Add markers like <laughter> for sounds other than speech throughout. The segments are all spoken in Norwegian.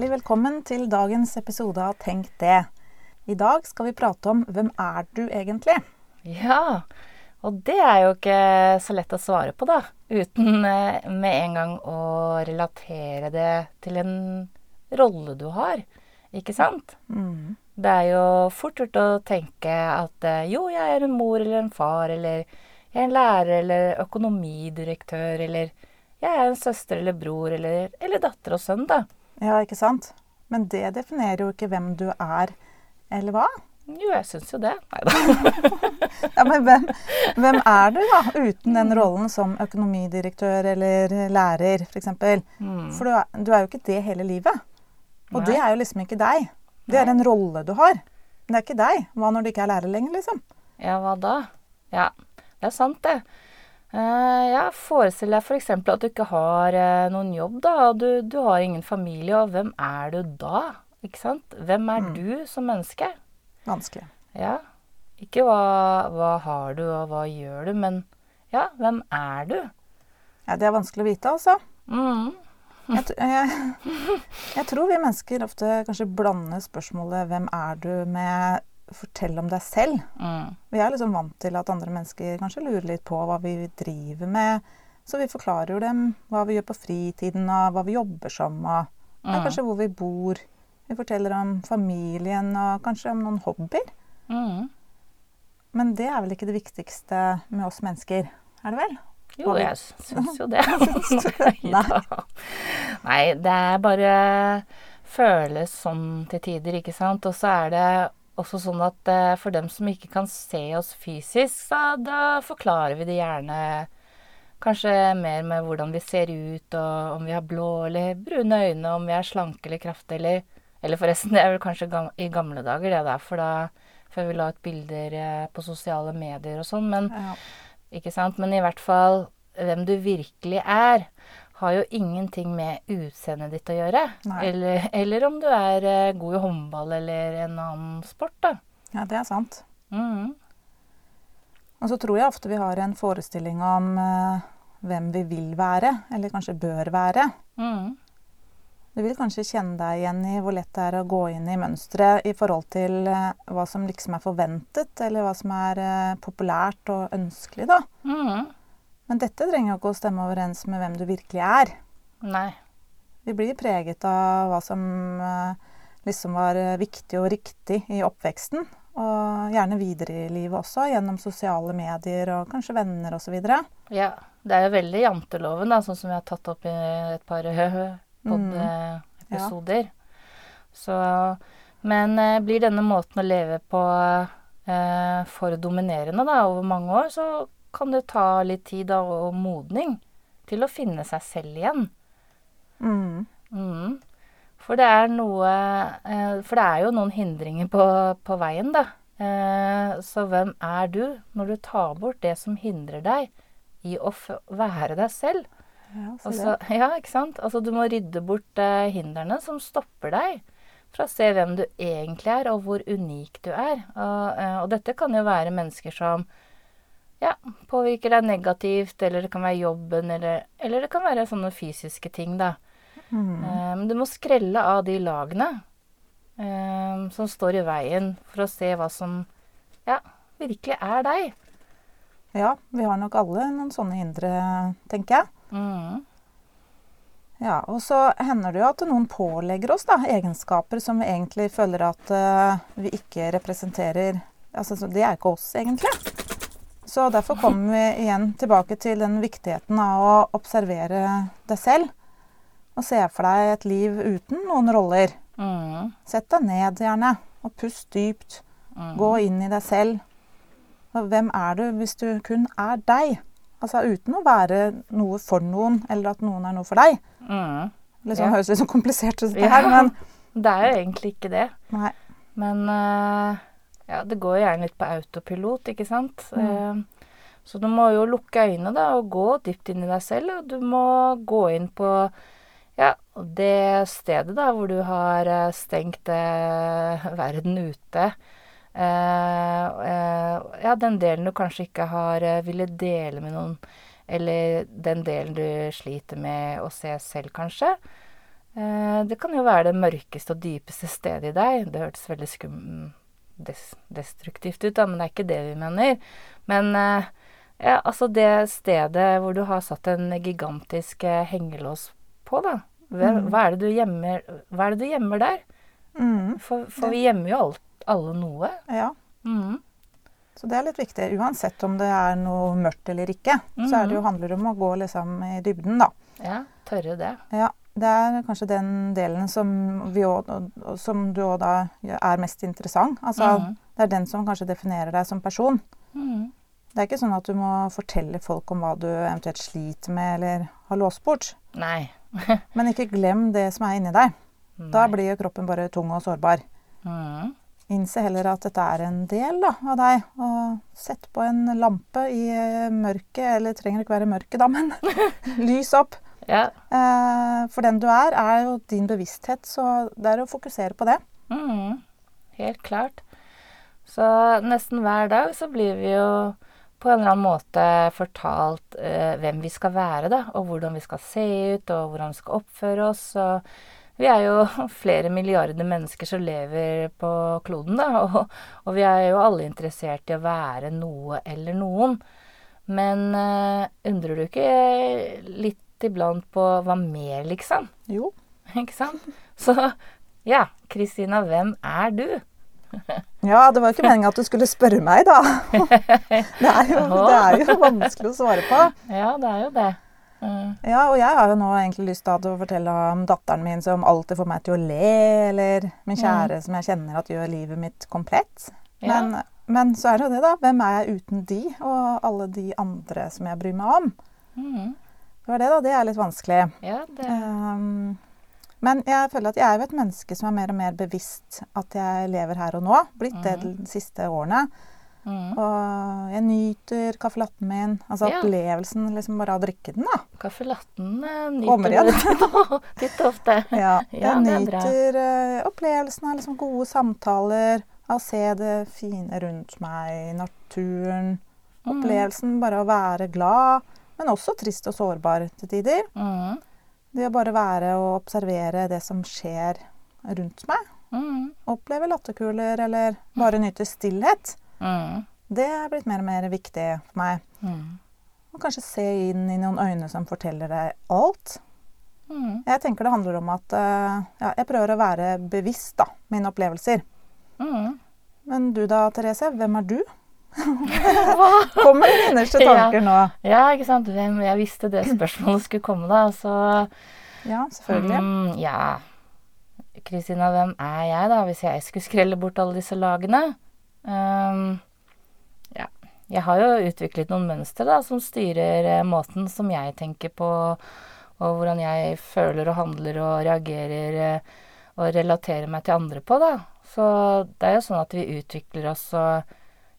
Hjertelig velkommen til dagens episode av Tenk det. I dag skal vi prate om hvem er du egentlig? Ja, og det er jo ikke så lett å svare på, da. Uten eh, med en gang å relatere det til en rolle du har. Ikke sant? Mm. Det er jo fort gjort å tenke at eh, jo, jeg er en mor eller en far, eller jeg er en lærer eller økonomidirektør, eller jeg er en søster eller bror, eller, eller datter og sønn, da. Ja, ikke sant? Men det definerer jo ikke hvem du er, eller hva? Jo, jeg syns jo det. Nei da. <laughs> Ja, men hvem, hvem er du, da, uten den rollen som økonomidirektør eller lærer, f.eks.? Mm. For du er, du er jo ikke det hele livet. Og Nei. det er jo liksom ikke deg. Det er en rolle du har. Men det er ikke deg. Hva når du ikke er lærer lenger, liksom? Ja, hva da? Ja, det er sant, det. Eh, ja, forestill deg f.eks. at du ikke har eh, noen jobb, da. og Du, du har ingen familie, og hvem er du da? Ikke sant? Hvem er Mm. du som menneske? Vanskelig. Ja. Ikke hva, hva har du, og hva gjør du, men ja, hvem er du? Ja, det er vanskelig å vite, altså. Mm. Jeg, jeg, <laughs> jeg tror vi mennesker ofte kanskje blander spørsmålet 'hvem er du?' med 'fortell om deg selv'. Mm. Vi er liksom vant til at andre mennesker kanskje lurer litt på hva vi driver med. Så vi forklarer jo dem hva vi gjør på fritiden, og hva vi jobber som, og ja, Mm. kanskje hvor vi bor. Vi forteller om familien og kanskje om noen hobbyer. Mm. Men det er vel ikke det viktigste med oss mennesker, er det vel? Jo, jeg syns jo det? <laughs> Nei. <laughs> Nei, det er bare føles sånn til tider, ikke sant. Og så er det også sånn at eh, for dem som ikke kan se oss fysisk, så da forklarer vi det gjerne kanskje mer med hvordan vi ser ut, og om vi har blå eller brune øyne, om vi er slanke eller kraftige, eller Eller forresten, <laughs> det er vel kanskje gam i gamle dager, det der, for da før vi la ut bilder eh, på sosiale medier og sånn. Men Ja. ikke sant? Men i hvert fall hvem du virkelig er, har jo ingenting med utseendet ditt å gjøre. Eller, eller om du er eh, god i håndball eller en annen sport, da. ja, det er sant. Mhm. Og så tror jeg ofte vi har en forestilling om eh, hvem vi vil være, eller kanskje bør være. Mhm. Du vil kanskje kjenne deg igjen i hvor lett det er å gå inn i mønsteret i forhold til eh, hva som liksom er forventet, eller hva som er eh, populært og ønskelig, da. Mhm. Men dette trenger jo ikke å stemme overens med hvem du virkelig er. Nei. Vi blir preget av hva som eh, liksom var eh, viktig og riktig i oppveksten. Og gjerne videre i livet også, gjennom sosiale medier og kanskje venner osv. Ja. Det er jo veldig janteloven, da, sånn som vi har tatt opp i et par <laughs> Mm. pod-episoder. Så Men eh, blir denne måten å leve på eh, for dominerende da, over mange år, så kan det ta litt tid da, og modning til å finne seg selv igjen. Mm. Mm. For det er noe eh, For det er jo noen hindringer på, på veien, da. Eh, så hvem er du når du tar bort det som hindrer deg i å være deg selv? Ja, så Altså, ja, ikke sant? Altså, du må rydde bort eh, hindrene som stopper deg fra å se hvem du egentlig er, og hvor unik du er. Og, og dette kan jo være mennesker som ja, påvirker deg negativt, eller det kan være jobben, eller, eller det kan være sånne fysiske ting, da. Mm. Um, du må skrelle av de lagene um, som står i veien, for å se hva som ja, virkelig er deg. Ja, vi har nok alle noen sånne hindre, tenker jeg. Mm. Ja, og så hender det jo at noen pålegger oss da, egenskaper som vi egentlig føler at uh, vi ikke representerer. Altså, så det er ikke oss, egentlig. Så derfor kommer vi igjen tilbake til den viktigheten av å observere deg selv. Og se for deg et liv uten noen roller. Mm. Sett deg ned, gjerne, og pust dypt. Mm. Gå inn i deg selv. Og hvem er du hvis du kun er deg? Altså uten å være noe for noen, eller at noen er noe for deg. Mm. Liksom, Ja. Høres litt sånn komplisert ut, det her, men Det er jo egentlig ikke det. nei. Men eh, ja, det går jo gjerne litt på autopilot, ikke sant. Mm. Eh, så du må jo lukke øynene da, og gå dypt inn i deg selv. Og du må gå inn på ja, det stedet da, hvor du har eh, stengt eh, <laughs> verden ute. Eh, eh, ja, den delen du kanskje ikke har uh, villet dele med noen. Eller den delen du sliter med å se selv, kanskje. Eh, det kan jo være det mørkeste og dypeste stedet i deg. Det hørtes veldig skum des destruktivt ut, da, men det er ikke det vi mener. Men eh, ja, altså det stedet hvor du har satt en gigantisk eh, hengelås på, da. Hva, Mm. hva, er det du gjemmer, hva er det du gjemmer der? Mm. For, for vi gjemmer jo alt, alle noe. Ja. Mm. Så det er litt viktig. Uansett om det er noe mørkt eller ikke, så er det jo, handler det om å gå liksom i dybden, da. Ja, tørre det. Ja, det er kanskje den delen som, vi også, som du òg da er mest interessant. Altså, mm. Det er den som kanskje definerer deg som person. Mm. Det er ikke sånn at du må fortelle folk om hva du eventuelt sliter med eller har låst bort. Nei. <laughs> Men ikke glem det som er inni deg. Da blir jo kroppen bare tung og sårbar. Mm. Innse heller at dette er en del da, av deg. Og sett på en lampe i mørket, eller trenger ikke være mørket, da, men <laughs> lys opp. Ja. Eh, for den du er, er jo din bevissthet, så det er å fokusere på det. Mm. Helt klart. Så nesten hver dag så blir vi jo på en eller annen måte fortalt eh, hvem vi skal være, da, og hvordan vi skal se ut, og hvordan vi skal oppføre oss. Og vi er jo <laughs> flere milliarder mennesker som lever på kloden, da, <laughs> og, og vi er jo alle interessert i å være noe eller noen. Men eh, undrer du ikke litt iblant på hva mer, liksom? Jo. <laughs> Ikke sant? Så ja, Kristina, hvem er du? <laughs> Ja, det var jo ikke meninga at du skulle spørre meg, da. <laughs> Det er, jo, det er jo vanskelig å svare på. Ja, det er jo det. Mm. Ja, og jeg har jo nå egentlig lyst til å fortelle om datteren min som alltid får meg til å le, eller min kjære som jeg kjenner at gjør livet mitt komplett. Ja. Men, men så er det jo det, da. Hvem er jeg uten de, og alle de andre som jeg bryr meg om? Mm. Det var det, da. Det er litt vanskelig. Ja, det Um, men jeg føler at jeg er jo et menneske som er mer og mer bevisst at jeg lever her og nå. Blitt det de siste årene. mm. Og jeg nyter caffè latten min. Altså Ja. opplevelsen liksom bare av å drikke den, da. Caffè latten eh, nyter du <laughs> titt ofte. Ja, <laughs> Ja, jeg er nyter uh, opplevelsen av liksom gode samtaler, av å se det fine rundt meg, naturen. Mm. Opplevelsen bare å være glad, men også trist og sårbar til tider. Mm. Det å bare være og observere det som skjer rundt meg. Mm. Oppleve latterkuler eller bare nyte stillhet. Mm. Det er blitt mer og mer viktig for meg. Mm. Og kanskje se inn i noen øyne som forteller deg alt. Mm. Jeg tenker det handler om at eh, ja, jeg prøver å være bevisst da, mine opplevelser. Mm. Men du da, Therese? Hvem er du? Kommer dine innerste Ja. tanker nå? Ja, ikke sant. Hvem Jeg visste det spørsmålet skulle komme, da. Så Ja, selvfølgelig. Um, ja. Kristina, hvem er jeg, da, hvis jeg skulle skrelle bort alle disse lagene? Um, ja. Jeg har jo utviklet noen mønstre da, som styrer eh, måten som jeg tenker på, og hvordan jeg føler og handler og reagerer eh, og relaterer meg til andre på, da. Så det er jo sånn at vi utvikler oss og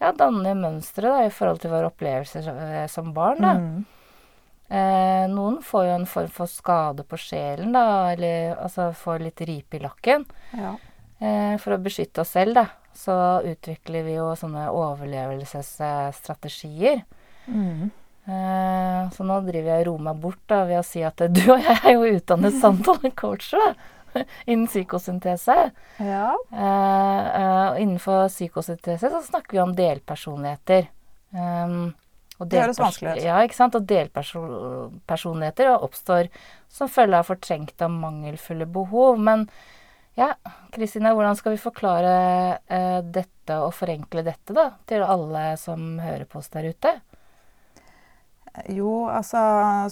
ja, danne mønstre da, i forhold til våre opplevelser eh, som barn, da. Mm. Eh, noen får jo en form for skade på sjelen, da, eller altså får litt ripe i lakken. Ja. Eh, for å beskytte oss selv, da, så utvikler vi jo sånne overlevelsesstrategier. Mm. Eh, så nå driver jeg og roer meg bort da, ved å si at du og jeg er jo utdannet <laughs> samtalecoacher <laughs> innen psykosyntese. ja. Uh, innenfor psykosyntese så snakker vi om delpersonligheter. Um, Det høres vanskelig ut. Ja, ikke sant? Og delpersonligheter oppstår som følge av fortrengte og mangelfulle behov. Men ja, Kristina, hvordan skal vi forklare uh, dette og forenkle dette da, til alle som hører på oss der ute? Jo, altså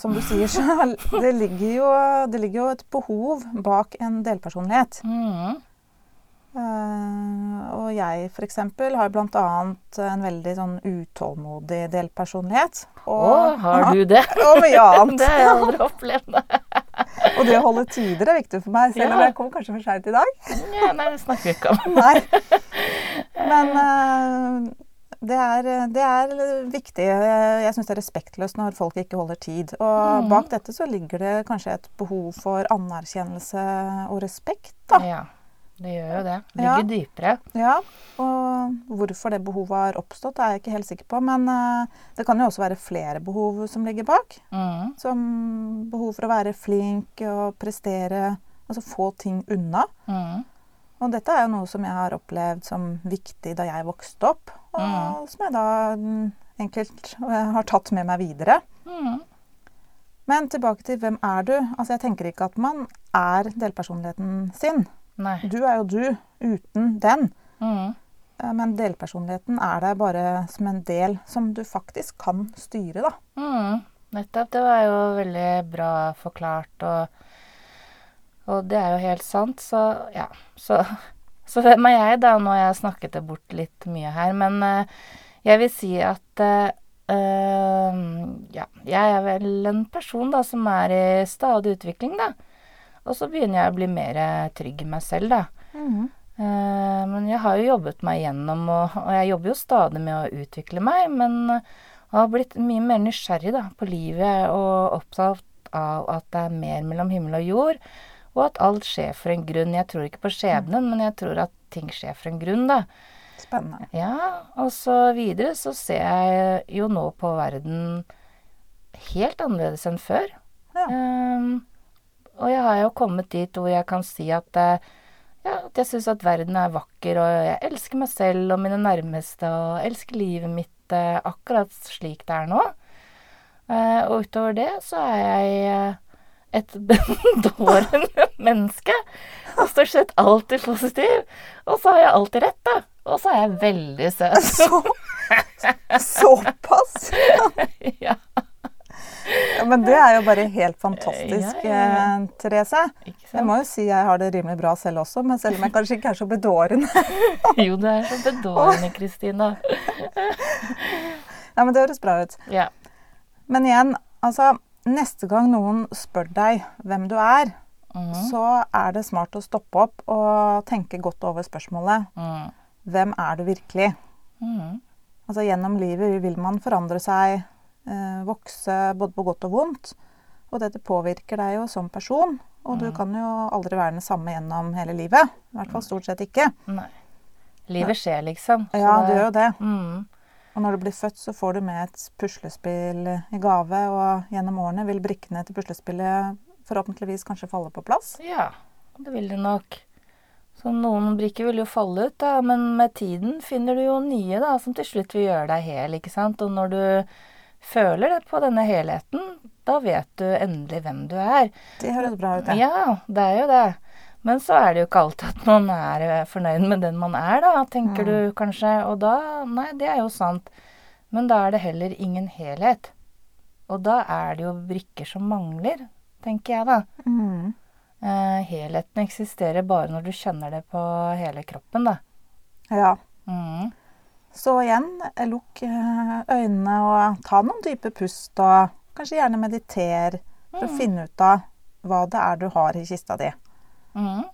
som du sier, så <laughs> det ligger jo, det ligger jo et behov bak en delpersonlighet. Mm. Uh, og jeg f.eks. har bl.a. en veldig sånn utålmodig delpersonlighet. Å, har du det? <laughs> Og mye annet. <laughs> det har jeg aldri opplevd. Og det å holde tider er viktig for meg, selv om jeg kom kanskje for seint i dag. ja, nei, det snakker vi ikke om. Nei. Men eh, det, er, det er viktig. Jeg syns det er respektløst når folk ikke holder tid. Og mm. bak dette så ligger det kanskje et behov for anerkjennelse og respekt, da. Ja, det gjør jo det. Det Ja. ligger dypere. Ja, og hvorfor det behovet har oppstått, er jeg ikke helt sikker på. Men eh, det kan jo også være flere behov som ligger bak. Mm. Som behov for å være flink og prestere Altså få ting unna. Mm. Og dette er jo noe som jeg har opplevd som viktig da jeg vokste opp. Og Mm. som jeg da mm, enkelt har tatt med meg videre. Mm. Men tilbake til hvem er du? Altså Jeg tenker ikke at man er delpersonligheten sin. Nei. Du er jo du uten den. Mm. Eh, Men delpersonligheten er der bare som en del som du faktisk kan styre, da. Mm. Nettopp. Det var jo veldig bra forklart, og, og det er jo helt sant. Så ja. Så, så hvem er jeg, da? Nå har jeg snakket det bort litt mye her. Men eh, jeg vil si at eh, ja, jeg er vel en person da som er i stadig utvikling, da. Og så begynner jeg å bli mer trygg i meg selv, da. Eh, men jeg har jo jobbet meg gjennom, og, og jeg jobber jo stadig med å utvikle meg, men jeg har blitt mye mer nysgjerrig da, på livet og opptatt av at det er mer mellom himmel og jord, og at alt skjer for en grunn. Jeg tror ikke på skjebnen, men jeg tror at ting skjer for en grunn, da. Spennende. Ja, og så videre så ser jeg jo nå på verden helt annerledes enn før. Ja. Um, og jeg har jo kommet dit hvor jeg kan si at, eh, ja, at jeg syns at verden er vakker, og jeg elsker meg selv og mine nærmeste, og elsker livet mitt eh, akkurat slik det er nå. Uh, og utover det så er jeg et <laughs> bedårende menneske. Og stort sett alltid positiv. Og så har jeg alltid rett, da. Og så er jeg veldig søt. Så, såpass! ja, <laughs> Ja, men det er jo bare helt fantastisk, Ja, ja, eh, Therese. Jeg må jo si jeg har det rimelig bra selv også, men selv om jeg kanskje ikke er så bedårende. <laughs> Jo, du er så bedårende, Kristina. Ja, men det høres bra ut. Ja. Men igjen, altså Neste gang noen spør deg hvem du er, mm. så er det smart å stoppe opp og tenke godt over spørsmålet. Mm. Hvem er du virkelig? Mm. Altså Gjennom livet vil man forandre seg, eh, vokse både på godt og vondt. Og dette påvirker deg jo som person. Og du kan jo aldri være den samme gjennom hele livet. I hvert fall stort sett ikke. Nei. Livet skjer, liksom. Så Ja, det gjør jo det. Mm. Og når du blir født, så får du med et puslespill i gave, og gjennom årene vil brikkene til puslespillet forhåpentligvis kanskje falle på plass. Ja, det vil det nok. Så noen brikker vil jo falle ut, da, men med tiden finner du jo nye da, som til slutt vil gjøre deg hel, ikke sant. Og når du føler det på denne helheten, da vet du endelig hvem du er. Det høres bra ut, ja. Ja, det er jo det. Men så er det jo ikke alltid at man er eh, fornøyd med den man er, da, tenker du kanskje. Og da Nei, det er jo sant. Men da er det heller ingen helhet. Og da er det jo brikker som mangler, tenker jeg da. Mm. Eh, helheten eksisterer bare når du kjenner det på hele kroppen, da. Ja. Mm. Så igjen, lukk eh, øynene og ta noen dype pust, og kanskje gjerne mediter for å finne ut av hva det er du har i kista di. Mm.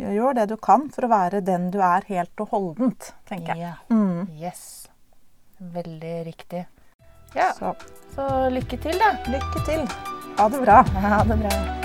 Gjør det du kan for å være den du er helt og holdent, tenker jeg. Ja. Mm. Yes. Veldig riktig. Ja, Så så lykke til, da. lykke til. Ha det bra. <laughs> Ha det bra.